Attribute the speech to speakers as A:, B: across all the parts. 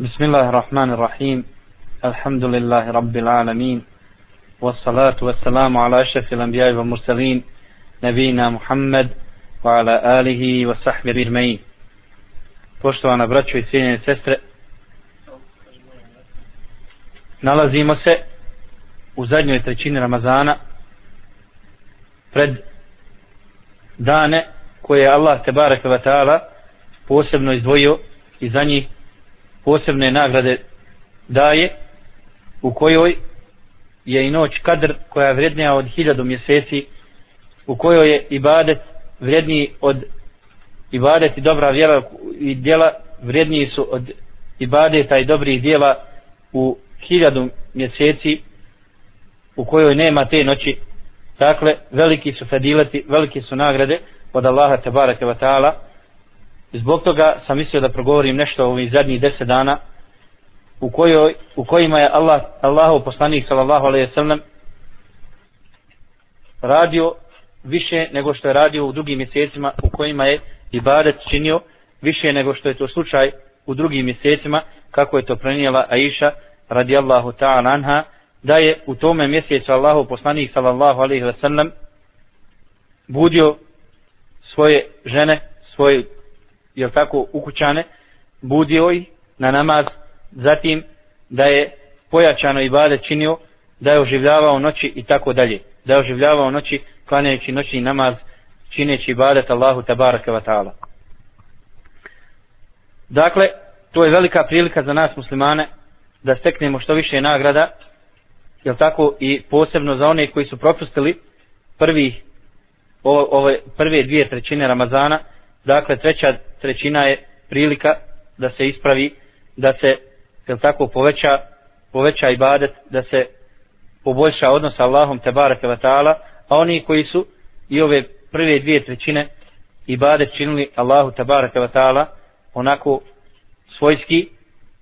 A: بسم الله الرحمن الرحيم الحمد لله رب العالمين والصلاة والسلام على أشرف الأنبياء والمرسلين نبينا محمد وعلى آله وصحبه أجمعين Poštovana braćo i cijenjene sestre, nalazimo se u zadnjoj trećini Ramazana pred dane koje je Allah Tebareke wa ta'ala posebno izdvojio i za njih posebne nagrade daje u kojoj je i noć kadr koja je vrednija od hiljadu mjeseci u kojoj je ibadet vredniji od ibadet i dobra vjera i djela vredniji su od ibadeta i dobrih djela u hiljadu mjeseci u kojoj nema te noći. Dakle veliki su fadilati veliki su nagrade od Allaha tabaraka wa ta'ala zbog toga sam mislio da progovorim nešto o ovih zadnjih deset dana u, kojoj, u kojima je Allah, Allahov poslanik sallallahu alaihi sallam radio više nego što je radio u drugim mjesecima u kojima je ibadet činio više nego što je to slučaj u drugim mjesecima kako je to prenijela Aisha radijallahu ta'ala anha da je u tome mjesecu Allahu poslanik sallallahu alaihi sallam budio svoje žene, svoje jel tako, ukućane, budio ih na namaz, zatim da je pojačano i bade činio, da je oživljavao noći i tako dalje. Da je oživljavao noći, klanjajući noćni namaz, čineći ibadet Allahu tabaraka wa ta'ala. Dakle, to je velika prilika za nas muslimane da steknemo što više nagrada, jel tako, i posebno za one koji su propustili prvi, ove prve dvije trećine Ramazana, dakle treća trećina je prilika da se ispravi, da se jel tako poveća, poveća ibadet, da se poboljša odnos sa Allahom te bareke ve taala, a oni koji su i ove prve dvije trećine ibadet činili Allahu te bareke ve taala onako svojski,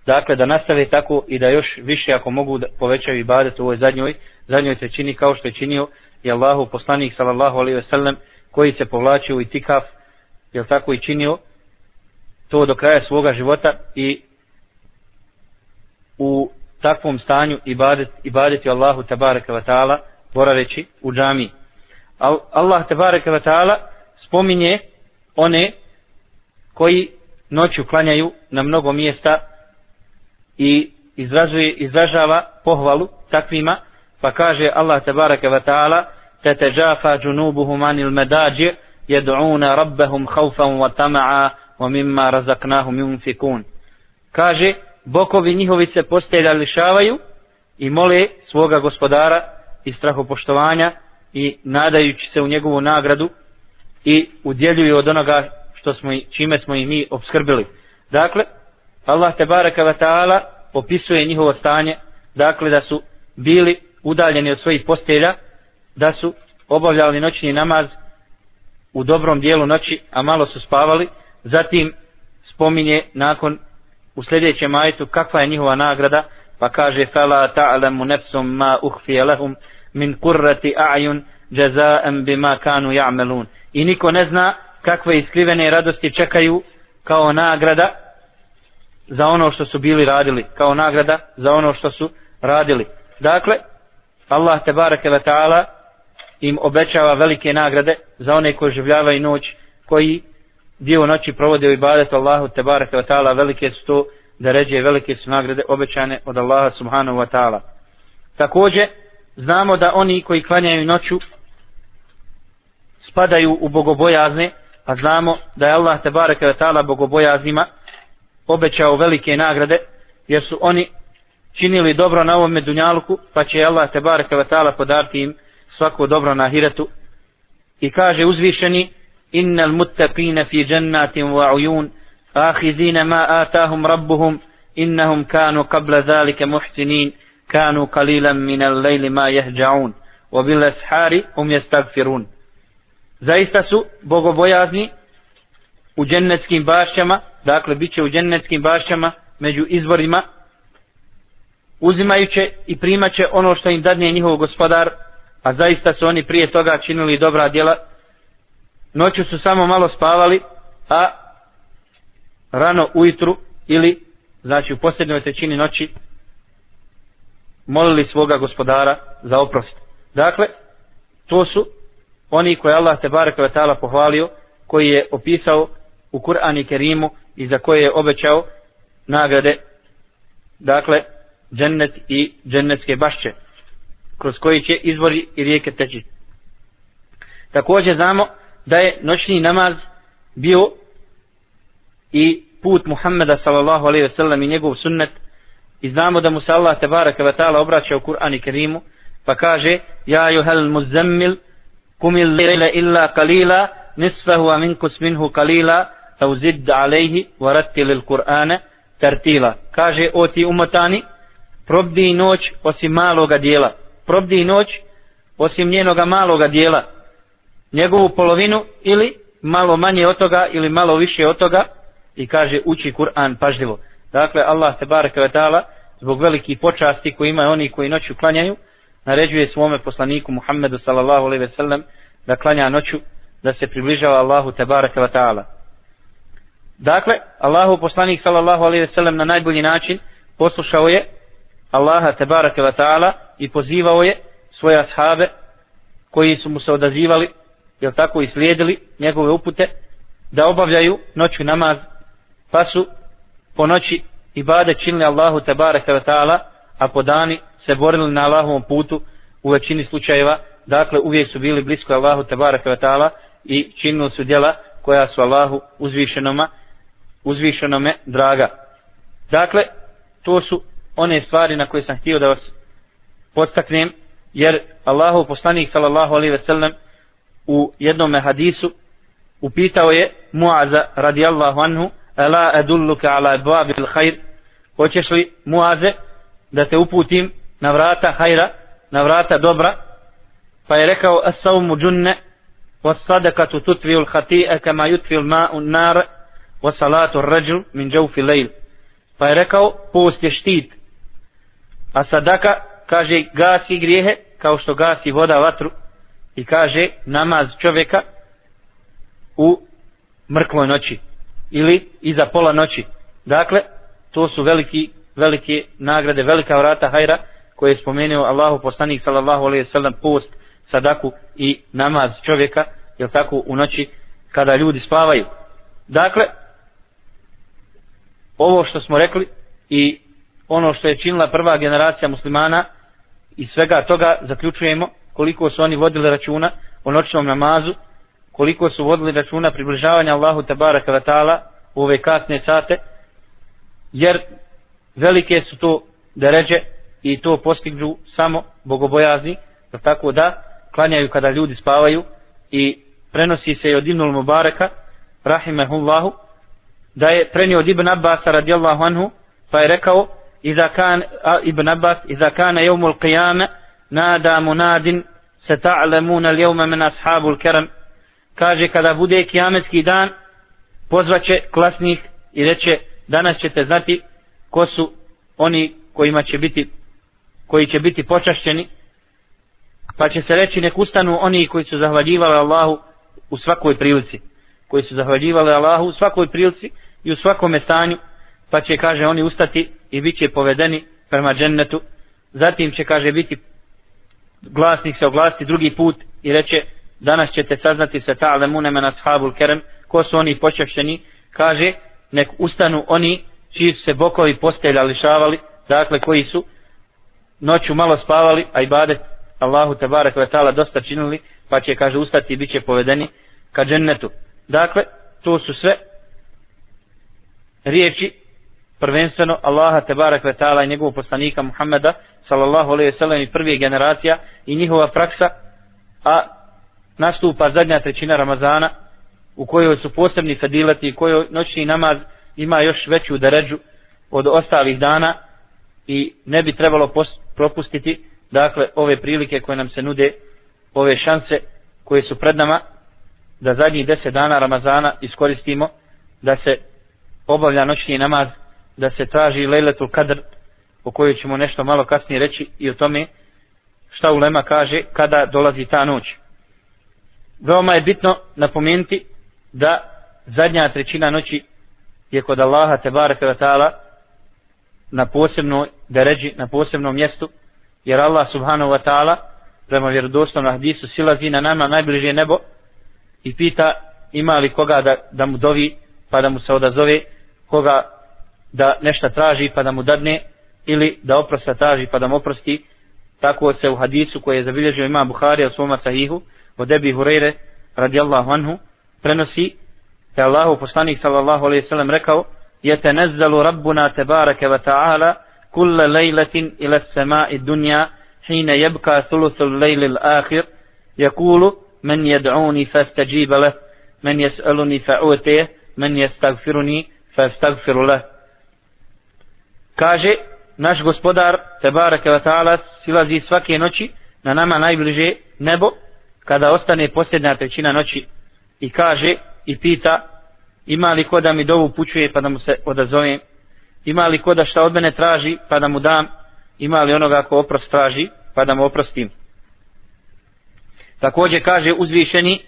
A: dakle da nastave tako i da još više ako mogu da povećaju ibadet u ovoj zadnjoj, zadnjoj trećini kao što je činio i Allahu poslanik sallallahu alejhi ve sellem koji se povlačio i tikaf jel tako i činio to do kraja svoga života i u takvom stanju ibadet, ibadeti Allahu tabaraka wa ta'ala boraveći u džami. Allah tabaraka wa ta'ala spominje one koji noću klanjaju na mnogo mjesta i izražuje, izražava pohvalu takvima pa kaže Allah tabaraka wa ta'ala تتجافى جنوبهم عن المداجع يدعون ربهم خوفا وطمعا ومما رزقناهم ينفقون kaže bokovi njihovi se postelja lišavaju i mole svoga gospodara i strahopoštovanja i nadajući se u njegovu nagradu i udjeljuju od onoga što smo čime smo i mi obskrbili. Dakle, Allah te baraka wa ta'ala opisuje njihovo stanje, dakle da su bili udaljeni od svojih postelja, da su obavljali noćni namaz u dobrom dijelu noći, a malo su spavali, zatim spominje nakon u sljedećem majetu kakva je njihova nagrada, pa kaže fala ta'lamu nafsum ma ukhfiya lahum min qurrati a'yun jazaa'an bima kanu ya'malun. I niko ne zna kakve iskrivene radosti čekaju kao nagrada za ono što su bili radili, kao nagrada za ono što su radili. Dakle, Allah te bareke ve taala im obećava velike nagrade za one koji življavaju noć, koji dio noći provode u ibadetu Allahu te bareke ve taala velike su to da ređe velike su nagrade obećane od Allaha subhanahu wa ta'ala. Također, znamo da oni koji klanjaju noću spadaju u bogobojazne, a znamo da je Allah te bareke ve taala bogobojaznima obećao velike nagrade, jer su oni činili dobro na ovom dunjaluku, pa će Allah te bareke ve taala podariti im svako dobro na hiretu. I kaže uzvišeni innal muttaqina fi jannatin wa uyun ما ma ربهم rabbuhum innahum kanu qabla dhalika muhsinin kanu qalilan min al-layli ma yahja'un wa bil ashari hum zaista su bogobojazni u džennetskim bašćama dakle biće u džennetskim bašćama među izvorima uzimajuće i primaće ono što im dadne njihov gospodar a zaista su oni prije toga činili dobra djela noću su samo malo spavali a rano ujutru ili znači u posljednjoj trećini noći molili svoga gospodara za oprost. Dakle, to su oni koje Allah te barek ve taala pohvalio, koji je opisao u Kur'anu i Kerimu i za koje je obećao nagrade, dakle, džennet i džennetske bašće, kroz koji će izvori i rijeke teći. Također znamo da je noćni namaz bio i put Muhammeda sallallahu alejhi ve sellem i njegov sunnet. I znamo da mu se Allah tebareke ve taala obraća u Kur'anu Kerimu pa kaže ja yuhal muzammil kum il-layla illa qalila nisfahu wa minkus minhu qalila au zid alayhi wa rattil tartila. Kaže o ti umotani probdi noć osim maloga dijela probdi noć osim njenoga maloga dijela njegovu polovinu ili malo manje od toga ili malo više od toga i kaže uči Kur'an pažljivo. Dakle, Allah te bareke ve taala zbog velikih počasti koji imaju oni koji noću klanjaju, naređuje svome poslaniku Muhammedu sallallahu alejhi ve sellem da klanja noću, da se približava Allahu te bareke ve taala. Dakle, Allahu poslanik sallallahu alejhi ve sellem na najbolji način poslušao je Allaha te bareke ve taala i pozivao je svoje ashabe koji su mu se odazivali, jel tako i slijedili njegove upute da obavljaju noću namaz pa su po noći ibade činili Allahu tabaraka wa ta'ala, a po dani se borili na Allahovom putu u većini slučajeva, dakle uvijek su bili blisko Allahu tabaraka wa ta'ala i činili su djela koja su Allahu uzvišenoma, uzvišenome draga. Dakle, to su one stvari na koje sam htio da vas podstaknem, jer Allahu poslanik sallallahu alaihi ve sellem u jednom hadisu upitao je Muaza radijallahu anhu Ela edulluka ala babil khair Hoćeš li Muaze da te uputim na vrata hajra, na vrata dobra? Pa je rekao as-sawmu junne was sadaqatu tutfi al-khati'a kama yutfi al-ma'u an-nar wa salatu ar-rajul min jawfi al-layl. Pa je rekao post je štit. A sadaka kaže gasi grijehe kao što gasi voda vatru i kaže namaz čovjeka u mrkloj noći ili iza pola noći. Dakle, to su veliki, velike nagrade, velika vrata hajra koje je spomenuo Allahu poslanik sallallahu alejhi ve sellem post, sadaku i namaz čovjeka, jel tako u noći kada ljudi spavaju. Dakle, ovo što smo rekli i ono što je činila prva generacija muslimana i svega toga zaključujemo koliko su oni vodili računa o noćnom namazu, koliko su vodili računa približavanja Allahu tabaraka wa ta'ala u ove kasne sate, jer velike su to deređe i to postignu samo bogobojazni, da tako da klanjaju kada ljudi spavaju i prenosi se od Ibnul Mubareka, rahimehullahu, da je prenio od Ibn Abbas radijallahu anhu, pa je rekao, Iza kan, a, Ibn Abbas, Iza kana jevmul qiyama, nada munadin, se ta'lemuna ljevme men ashabul kerem kaže kada bude kijametski dan pozvaće klasnih i reće danas ćete znati ko su oni kojima će biti koji će biti počašćeni. Pa će se reći nek ustanu oni koji su zahvaljivali Allahu u svakoj prilici. Koji su zahvaljivali Allahu u svakoj prilici i u svakom stanju. Pa će kaže oni ustati i bit će povedeni prema džennetu. Zatim će kaže biti glasnik se oglasiti drugi put i reče danas ćete saznati se ta'lemune men ashabul kerem, ko su oni počešćeni, kaže, nek ustanu oni čiji su se bokovi postelja lišavali, dakle koji su noću malo spavali, a ibadet Allahu tabarak ve ta'ala dosta činili, pa će, kaže, ustati i bit će povedeni ka džennetu. Dakle, to su sve riječi prvenstveno Allaha tabarak ve ta'ala i njegovog poslanika Muhammeda sallallahu alaihi ve sellem i prvije generacija i njihova praksa, a nastupa zadnja trećina Ramazana u kojoj su posebni fadilati i kojoj noćni namaz ima još veću deređu od ostalih dana i ne bi trebalo propustiti dakle ove prilike koje nam se nude ove šanse koje su pred nama da zadnjih deset dana Ramazana iskoristimo da se obavlja noćni namaz da se traži lejletul kadr o kojoj ćemo nešto malo kasnije reći i o tome šta ulema kaže kada dolazi ta noć. Veoma je bitno napomenuti da zadnja trećina noći je kod Allaha te baraka wa ta'ala na posebnoj deređi, na posebnom mjestu, jer Allah subhanahu wa ta'ala prema vjerodostojnom hadisu silazi na nama najbliže nebo i pita ima li koga da, da mu dovi pa da mu se odazove koga da nešto traži pa da mu dadne ili da oprosta traži pa da mu oprosti tako se u hadisu koje je zabilježio ima Buhari u svoma sahihu od Ebi Hureyre radijallahu anhu prenosi da je Allahu poslanik sallallahu alaihi sallam rekao يتنزل ربنا تبارك وتعالى كل ليلة إلى السماء الدنيا حين يبقى ثلث الليل الآخر يقول من يدعوني فاستجيب له من يسألني فأوتيه من يستغفرني فاستغفر له kaže naš gospodar Tebareke ve ta'ala silazi svake noći na nama najbliže nebo kada ostane posljednja trećina noći i kaže i pita ima li ko da mi dovu pućuje pa da mu se odazovem ima li ko da šta od mene traži pa da mu dam? Ima li onoga ko oprost traži pa da mu oprostim? Također kaže uzvišeni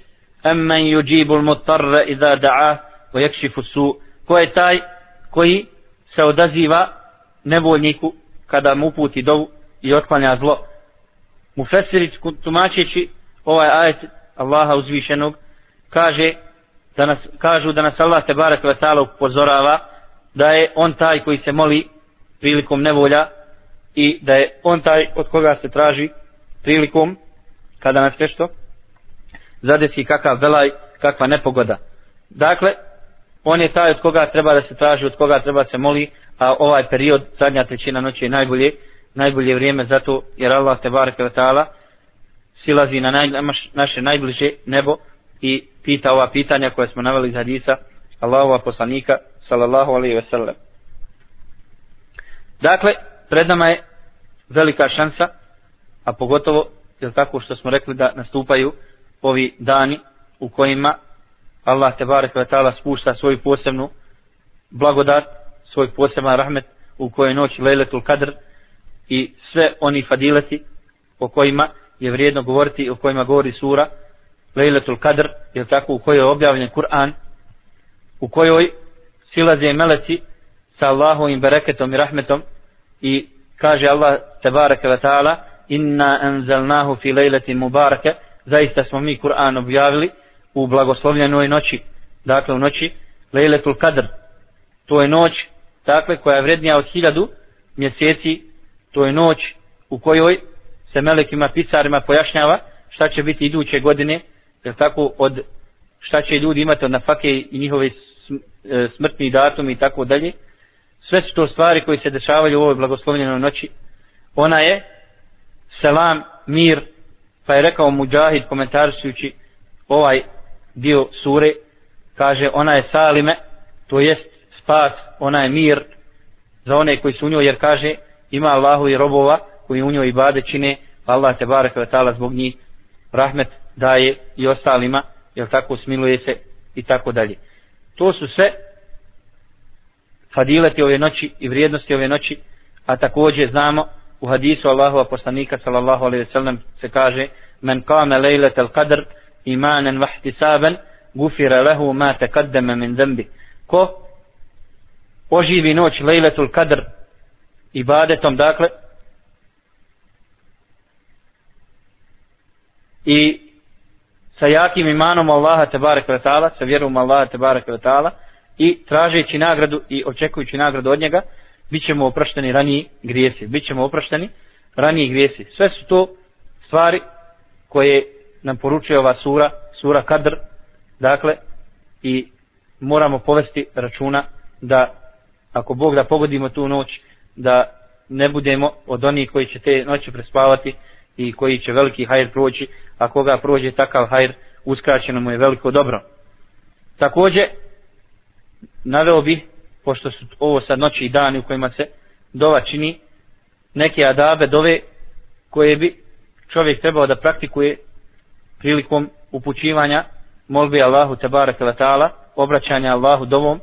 A: emmen yujibul mutarra iza da'a wa yakshifu su ko je taj koji se odaziva nevoljniku kada mu uputi dovu i otklanja zlo mu fesiri tumačeći ovaj ajet Allaha uzvišenog kaže da nas, kažu da nas Allah te barak ve ta'ala upozorava da je on taj koji se moli prilikom nevolja i da je on taj od koga se traži prilikom kada nas nešto zadesi kakav velaj, kakva nepogoda. Dakle, on je taj od koga treba da se traži, od koga treba da se moli, a ovaj period, zadnja trećina noći je najbolje, najbolje vrijeme zato jer Allah te bareke ve taala silazi na naj, naše najbliže nebo i pita ova pitanja koje smo naveli iz hadisa Allahova poslanika sallallahu alejhi ve sellem. Dakle, pred nama je velika šansa, a pogotovo je tako što smo rekli da nastupaju ovi dani u kojima Allah te barek ve taala spušta svoju posebnu blagodat, svoj poseban rahmet u kojoj noći Lejletul Kadr i sve oni fadileti o kojima je vrijedno govoriti o kojima govori sura Lejletul Kadr, je tako, u kojoj je objavljen Kur'an, u kojoj silaze meleci sa Allahovim bereketom i rahmetom i kaže Allah tebareke ve ta'ala inna anzalnahu fi lejleti mubarake zaista smo mi Kur'an objavili u blagoslovljenoj noći dakle u noći Lejletul Kadr to je noć dakle koja je vrednija od hiljadu mjeseci. To je noć u kojoj se melekima pisarima pojašnjava šta će biti iduće godine jer tako od šta će ljudi imati od nafake i njihove e, smrtni datum i tako dalje. Sve su to stvari koje se dešavaju u ovoj blagoslovljenoj noći. Ona je selam, mir pa je rekao Mujahid komentarišujući ovaj dio sure kaže ona je salime to jest spas, ona je mir za one koji su u njoj jer kaže ima Allahu i robova koji u njoj ibade čine pa Allah te barek ve taala zbog njih rahmet daje i ostalima jel tako smiluje se i tako dalje. To su sve fadileti ove noći i vrijednosti ove noći a također znamo u hadisu Allahova poslanika sallallahu alejhi ve sellem se kaže men kame lejlet al qadr imanan vahtisaban gufira lehu ma taqaddama min zembi. ko oživi noć lejletul kadr ibadetom dakle i sa jakim imanom Allaha tebarek ve taala sa vjerom Allaha tebarek ve taala i tražeći nagradu i očekujući nagradu od njega bićemo oprošteni raniji grijesi bićemo oprošteni raniji grijesi sve su to stvari koje nam poručuje ova sura sura Kadr. Dakle i moramo povesti računa da ako Bog da pogodimo tu noć da ne budemo od onih koji će te noći prespavati i koji će veliki hajr proći. A koga prođe takav hajr uskraćeno mu je veliko dobro. Takođe, naveo bih, pošto su ovo sad noći i dani u kojima se dova čini neke adabe dove koje bi čovjek trebao da praktikuje prilikom upućivanja molbi Allahu tabaraka wa ta'ala obraćanja Allahu dovom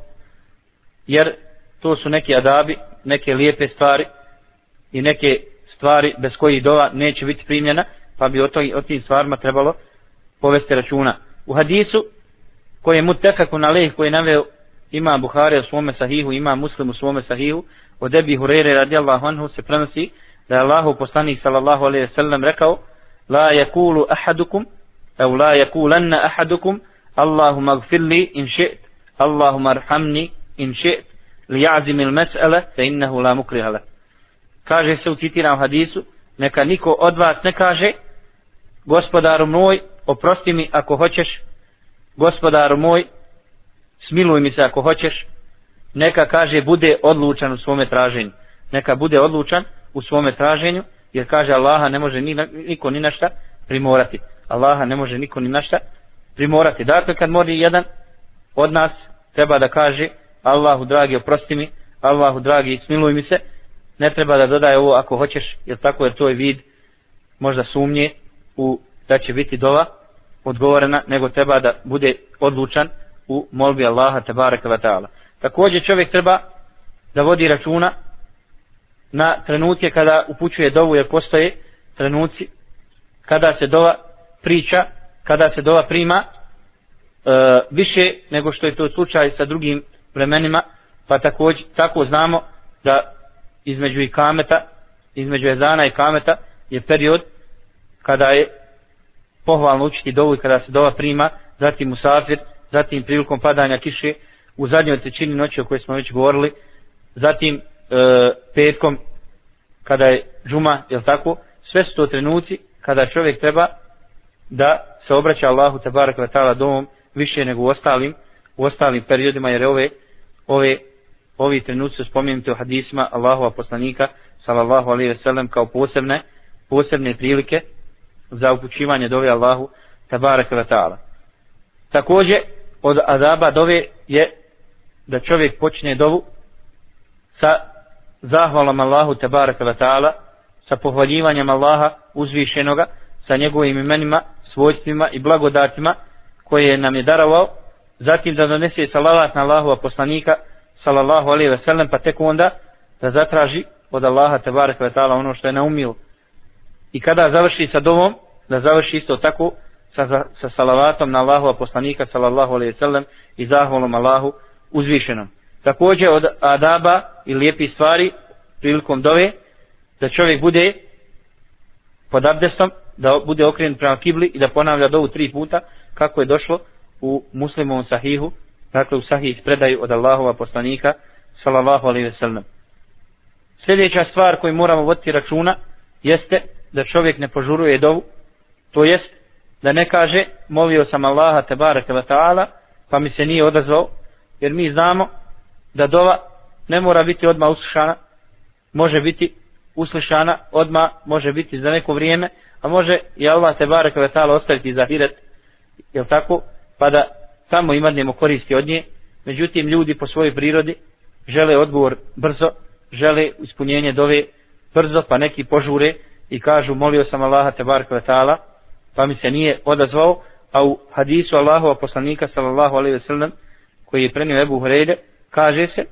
A: jer to su neki adabi neke lijepe stvari i neke stvari bez kojih dova neće biti primljena pa bi o, to, o tim stvarima trebalo povesti računa. U hadisu koji je mutekaku na leh koji je naveo ima Buhari u svome sahihu ima Muslim u svome sahihu od Ebi Hurere radijallahu anhu se prenosi da je Allahu poslanik sallallahu alaihi sallam rekao la yakulu ahadukum أو la يقولن أحدكم اللهم اغفر in إن شئت اللهم in إن شئت ليعزم المسألة فإنه لا مكره له. kaže se u citiram hadisu neka niko od vas ne kaže gospodaru moj oprosti mi ako hoćeš. Gospodaru moj smiluj mi se ako hoćeš. Neka kaže bude odlučan u svome traženju. Neka bude odlučan u svome traženju jer kaže Allaha ne može niko ni našta primorati. Allaha ne može niko ni našta primorati. Dakle kad mori jedan od nas treba da kaže Allahu dragi oprosti mi Allahu dragi smiluj mi se ne treba da dodaje ovo ako hoćeš jer tako jer to je vid možda sumnje u da će biti dova odgovorena nego treba da bude odlučan u molbi Allaha tabaraka wa ta'ala. Također čovjek treba da vodi računa na trenutke kada upućuje dovu jer postoje trenuci kada se dova priča kada se dova prima e, više nego što je to slučaj sa drugim vremenima pa također tako znamo da između i kameta između ezana i kameta je period kada je pohvalno učiti dovu i kada se dova prima zatim musafir, zatim prilikom padanja kiše u zadnjoj trećini noći o kojoj smo već govorili zatim e, petkom kada je džuma, jel tako? Sve su to trenuci kada čovjek treba da se obraća Allahu te barek ta'ala domom više nego u ostalim, u ostalim periodima jer ove, ove, ovi trenuci su spomenuti u hadisma Allahova poslanika sallallahu alejhi ve sellem kao posebne, posebne prilike za upućivanje dove Allahu te barek ta'ala. Takođe od azaba dove je da čovjek počne dovu sa zahvalom Allahu tebareka ve ta'ala, sa pohvaljivanjem Allaha uzvišenoga, sa njegovim imenima, svojstvima i blagodatima koje nam je darovao, zatim da donese salavat na Allahova poslanika, sallallahu alaihi ve sellem, pa tek onda da zatraži od Allaha tebareka ve ta'ala ono što je naumio. I kada završi sa dovom, da završi isto tako sa, sa salavatom na Allahova poslanika, sallallahu alaihi ve sellem, i zahvalom Allahu uzvišenom također od adaba i lijepi stvari prilikom dove da čovjek bude pod abdestom da bude okrenut prema kibli i da ponavlja dovu tri puta kako je došlo u muslimovom sahihu dakle u sahih predaju od Allahova poslanika sallallahu alaihi ve sellem sljedeća stvar koju moramo voditi računa jeste da čovjek ne požuruje dovu to jest da ne kaže molio sam Allaha te bareke wa ta'ala pa mi se nije odazvao jer mi znamo da dova ne mora biti odmah uslušana, može biti uslišana odma, može biti za neko vrijeme, a može i Allah te barek ve taala ostaviti za hiret. jel tako? Pa da tamo imadnemo koristi od nje. Međutim ljudi po svojoj prirodi žele odgovor brzo, žele ispunjenje dove brzo, pa neki požure i kažu molio sam Allaha te barek ve taala, pa mi se nije odazvao, a u hadisu Allahova poslanika sallallahu alejhi ve sellem koji je prenio Ebu Hurajre kaže se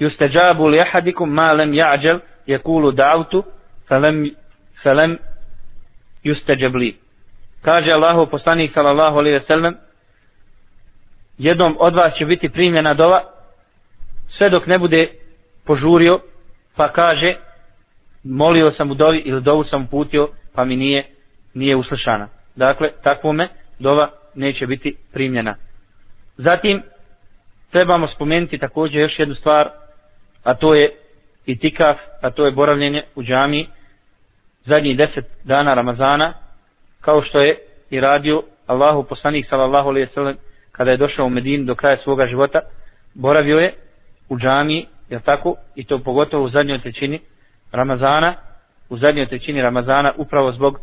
A: yustajabu li ahadikum ma lam ya'jal Jekulu da'awtu felem, felem yustajab li kaže Allahu poslanik sallallahu alaihi ve sellem jednom od vas će biti primljena dova sve dok ne bude požurio pa kaže molio sam u dovi ili dovu sam putio pa mi nije nije uslišana. Dakle takvome dova neće biti primljena zatim trebamo spomenuti također još jednu stvar, a to je itikaf, a to je boravljenje u džami zadnjih deset dana Ramazana, kao što je i radio Allahu poslanik sallallahu alaihi sallam kada je došao u Medinu do kraja svoga života, boravio je u džami, je tako, i to pogotovo u zadnjoj trećini Ramazana, u zadnjoj trećini Ramazana, upravo zbog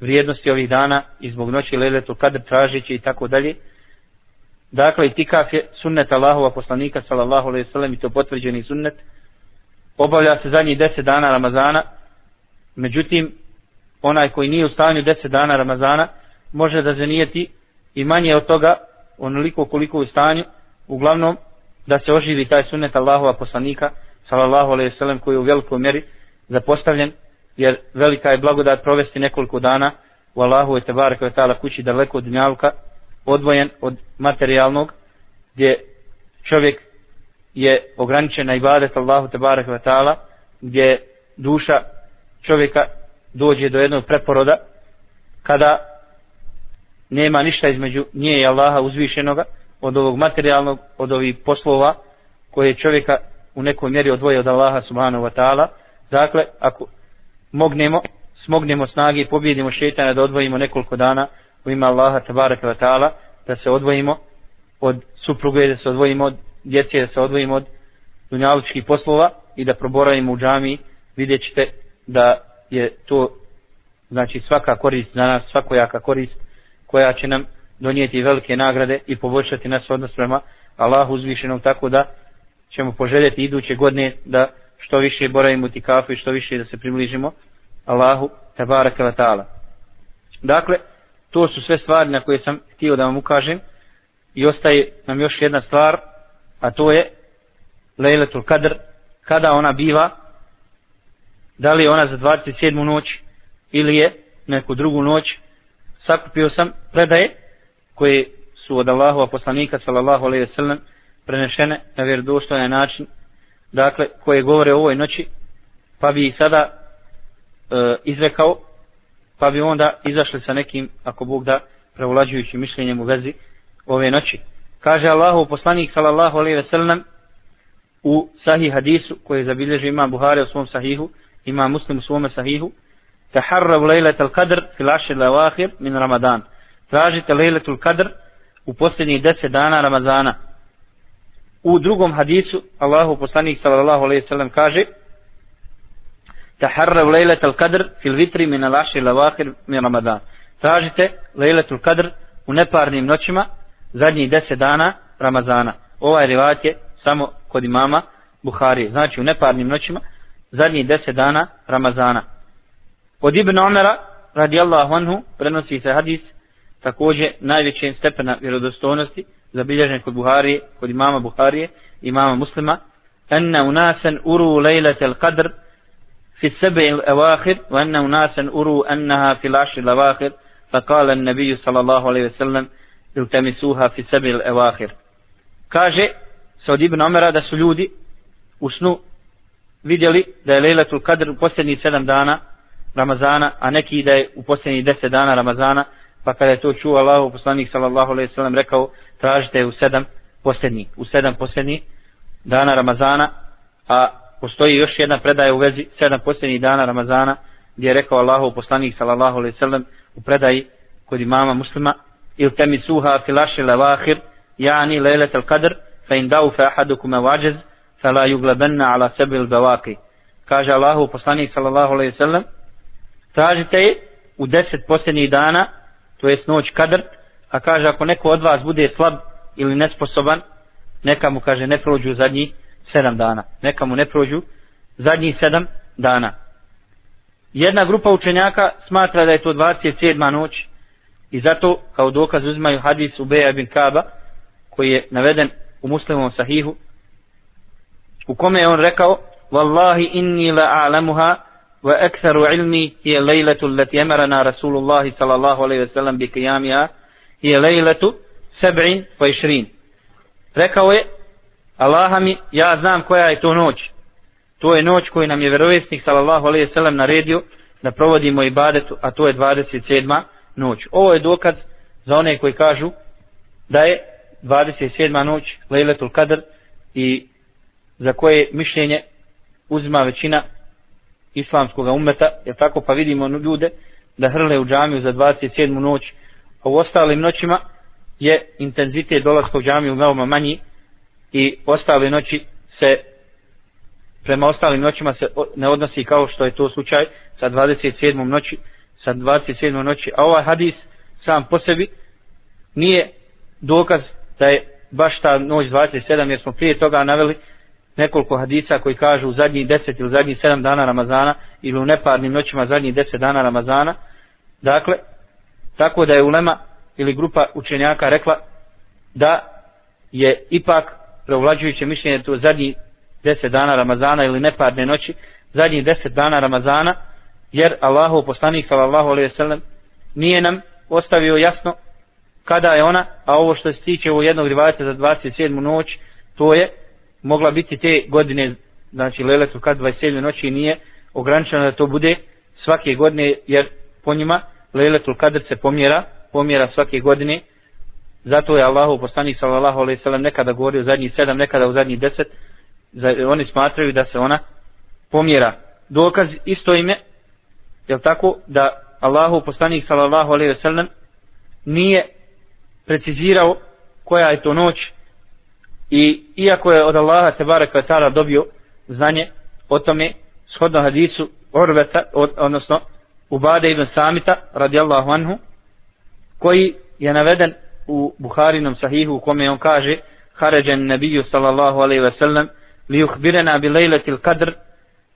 A: vrijednosti ovih dana i zbog noći leletu kadr tražići i tako dalje, Dakle, itikaf je sunnet Allahova poslanika, sallallahu alaihi sallam, i to potvrđeni sunnet. Obavlja se zadnjih deset dana Ramazana. Međutim, onaj koji nije u stanju deset dana Ramazana, može da zanijeti i manje od toga, onoliko koliko u stanju, uglavnom, da se oživi taj sunnet Allahova poslanika, sallallahu alaihi sallam, koji je u velikoj mjeri zapostavljen, jer velika je blagodat provesti nekoliko dana u Allahu i Tebarek kući daleko od Dunjavka, odvojen od materijalnog gdje čovjek je ograničena ibadet Allahu tebarek ve ta'ala gdje duša čovjeka dođe do jednog preporoda kada nema ništa između nje i Allaha uzvišenoga od ovog materijalnog, od ovih poslova koje čovjeka u nekoj mjeri odvoje od Allaha subhanahu wa ta'ala. Dakle, ako mognemo, smognemo snage i pobjedimo šetana da odvojimo nekoliko dana u ime Allaha tabaraka wa ta'ala, da se odvojimo od supruge, da se odvojimo od djece, da se odvojimo od dunjalučkih poslova i da proboravimo u džami, vidjet ćete da je to znači svaka korist za nas, svakojaka korist koja će nam donijeti velike nagrade i poboljšati nas odnos prema Allahu uzvišenom tako da ćemo poželjeti iduće godine da što više boravimo ti kafu i što više da se približimo Allahu tabaraka wa ta'ala. Dakle, to su sve stvari na koje sam htio da vam ukažem i ostaje nam još jedna stvar, a to je Lejletul Kadr, kada ona biva, da li je ona za 27. noć ili je neku drugu noć, sakupio sam predaje koje su od Allahova poslanika sallallahu alaihi ve sellem prenešene na vjerodostojan način, dakle, koje govore o ovoj noći, pa bi ih sada e, izrekao, pa bi onda izašli sa nekim, ako Bog da, prevolađujućim mišljenjem u vezi ove noći. Kaže Allahu poslanik sallallahu alaihi ve sellem u sahih hadisu koji zabilježi ima Buhari u svom sahihu, ima Muslim u svom sahihu, taharrab lejletul qadr fil ashir lawahir min Ramadan. Tražite lejletul qadr u posljednjih 10 dana Ramazana. U drugom hadisu Allahu poslanik sallallahu alejhi ve sellem kaže: taharrab lejletul qadr fil vitri min al ashir lawahir min Ramadan. Tražite lejletul qadr u neparnim noćima zadnjih 10 dana Ramazana. Ovaj rivat je samo kod imama Buhari, znači u neparnim noćima zadnjih 10 dana Ramazana. Od Ibn Omera, radijallahu anhu, prenosi se hadis, takođe najvećeg stepena vjerodostojnosti, zabilježen kod Buharije, kod imama Buharije, imama muslima, anna unasen uru lejlete al-qadr fi sebe il-evakhir, wa anna unasan uru annaha fi ašir il-evakhir, fa kala nabiju sallallahu alaihi ve sellem, iltemisuha fi sebil evahir. Kaže, se od Ibn Omera, da su ljudi u snu vidjeli da je Lejlatul Kadr u posljednjih sedam dana Ramazana, a neki da je u posljednjih deset dana Ramazana, pa kada je to čuo Allah, poslanik sallallahu alaihi sallam rekao, tražite u sedam posljednjih, u sedam posljednjih dana Ramazana, a postoji još jedna predaja u vezi sedam posljednjih dana Ramazana, gdje je rekao Allahu poslanik sallallahu alaihi sallam u predaji kod imama muslima, il temi suha filaši levahir, jani lejlet al kadr, fa in dau fa ahadukum wajaz fala yuglabanna ala sabil bawaqi kaže Allahu poslanik sallallahu alejhi ve sellem tražite je u 10 posljednjih dana, to jest noć kadr, a kaže ako neko od vas bude slab ili nesposoban, neka mu kaže ne prođu zadnji 7 dana. Neka mu ne prođu zadnji 7 dana. Jedna grupa učenjaka smatra da je to 27. noć I zato kao dokaz uzmaju hadis Ubeja bin Kaba koji je naveden u muslimovom sahihu u kome je on rekao Wallahi inni la a'lamuha wa aktharu ilmi je lejletu leti emarana Rasulullahi sallallahu alaihi wasallam bi kijamija je lejletu sebrin po išrin. Rekao je Allaha mi ja znam koja je to noć. To je noć koju nam je vjerovjesnik sallallahu alaihi wasallam naredio da provodimo ibadetu a to je 27 noć ovo je dokaz za one koji kažu da je 27. noć Lejletul Kadr i za koje mišljenje uzima većina islamskog umeta, je tako pa vidimo ljude da hrle u džamiju za 27. noć, a u ostalim noćima je intenzitet dolaska u džamiju veoma manji i ostale noći se prema ostalim noćima se ne odnosi kao što je to slučaj sa 27. noći sa 27. noći, a ovaj hadis sam po sebi nije dokaz da je baš ta noć 27 jer smo prije toga naveli nekoliko hadisa koji kažu u zadnjih deset ili zadnjih 7 dana Ramazana ili u neparnim noćima zadnjih deset dana Ramazana. Dakle, tako da je ulema ili grupa učenjaka rekla da je ipak preovlađujuće mišljenje to zadnjih deset dana Ramazana ili neparne noći, zadnjih deset dana Ramazana, jer Allahu poslanik sallallahu alejhi ve sellem nije nam ostavio jasno kada je ona, a ovo što se tiče u jednog rivajata za 27. noć, to je mogla biti te godine, znači Leletu Kadr 27. noći nije ograničeno da to bude svake godine, jer po njima Leletul Kadr se pomjera, pomjera svake godine, zato je Allahu poslanik sallallahu alejhi ve sellem nekada govorio u 7, nekada u zadnjih 10, oni smatraju da se ona pomjera. Dokaz isto ime, je tako, da Allahu poslanik sallallahu alejhi ve sellem nije precizirao koja je to noć i iako je od Allaha te barek ta'ala dobio znanje o tome shodno hadisu Urveta, od, odnosno Ubade ibn Samita radijallahu anhu koji je naveden u Buharinom sahihu u kome on kaže Haređen nebiju sallallahu alaihi ve sellem li uhbirena bi lejletil kadr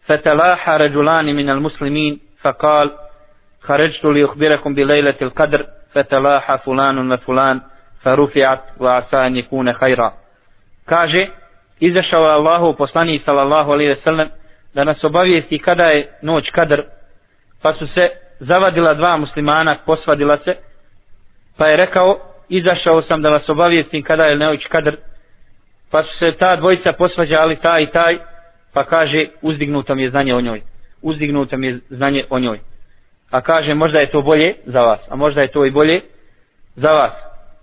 A: fatalaha ređulani minal muslimin فقال خرجت لأخبركم بليلة القدر lejletil فلان وفلان فرفعت وعسى أن يكون خيرا. asa an yakuna kaže izašao je Allahu poslanik sallallahu alejhi ve sellem da nas obavijesti kada je noć kadr pa su se zavadila dva muslimana posvadila se pa je rekao izašao sam da vas obavijestim kada je noć kadr pa su se ta dvojica posvađali taj i taj pa kaže uzdignuto mi je znanje o njoj uzdignuto mi je znanje o njoj. A kaže možda je to bolje za vas a možda je to i bolje za vas.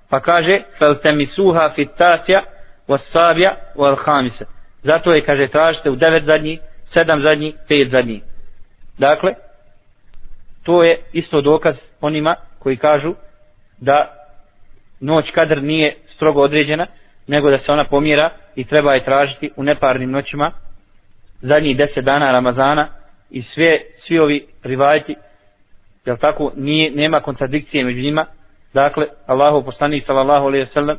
A: Pa kaže fel temisuha fit tasja was wal khamisa zato je kaže tražite u devet zadnji sedam zadnji pet zadnji. Dakle to je isto dokaz onima koji kažu da noć kadr nije strogo određena nego da se ona pomjera i treba je tražiti u neparnim noćima zadnjih deset dana Ramazana i sve, svi ovi rivajti jel tako, nije, nema kontradikcije među njima dakle, Allahu poslanik sallallahu alaihi sallam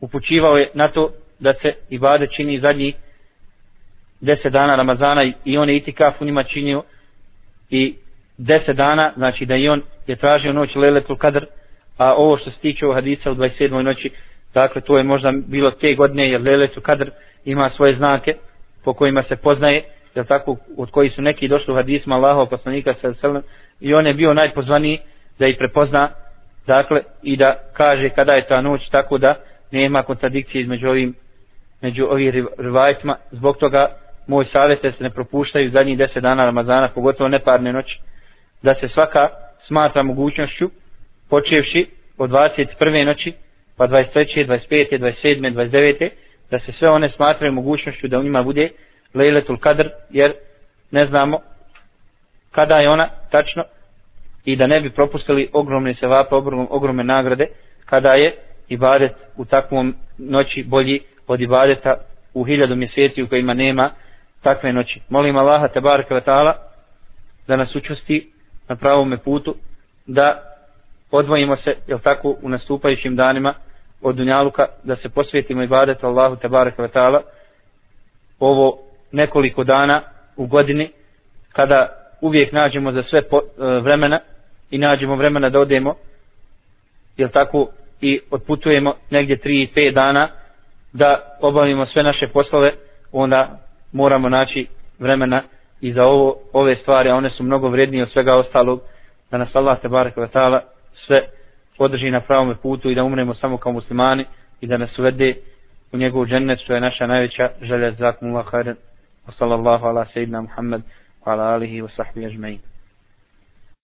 A: upućivao je na to da se ibade čini zadnji deset dana Ramazana i on je itikaf u njima činio i deset dana, znači da i on je tražio noć Leletul Kadr, a ovo što se tiče u hadisa u 27. noći, dakle to je možda bilo te godine jer Leletul Kadr ima svoje znake po kojima se poznaje, jel tako od koji su neki došli u hadisma Allahov poslanika sallallahu i on je bio najpozvaniji da ih prepozna dakle i da kaže kada je ta noć tako da nema kontradikcije između ovim među ovim rivajtima zbog toga moj savjet se ne propuštaju zadnjih deset dana Ramazana pogotovo neparne noći da se svaka smatra mogućnošću počevši od 21. noći pa 23. 25. 27. 29. da se sve one smatraju mogućnošću da u njima bude Lejletul Kadr jer ne znamo kada je ona tačno i da ne bi propustili ogromne sevape, ogromne, nagrade kada je ibadet u takvom noći bolji od ibadeta u hiljadu mjeseci u kojima nema takve noći. Molim Allaha te baraka wa ta'ala da nas učusti na pravom putu da odvojimo se jel tako u nastupajućim danima od dunjaluka da se posvetimo ibadetu Allahu te baraka wa ta'ala ovo nekoliko dana u godini kada uvijek nađemo za sve po, e, vremena i nađemo vremena da odemo jel tako i otputujemo negdje 3 i 5 dana da obavimo sve naše poslove onda moramo naći vremena i za ovo, ove stvari a one su mnogo vrednije od svega ostalog da nas Allah te barek vatala sve podrži na pravom putu i da umremo samo kao muslimani i da nas uvede u njegovu džennet što je naša najveća želja. Zakumullah hajden wa sallallahu ala sayyidina Muhammad wa ala alihi wa sahbihi ajma'in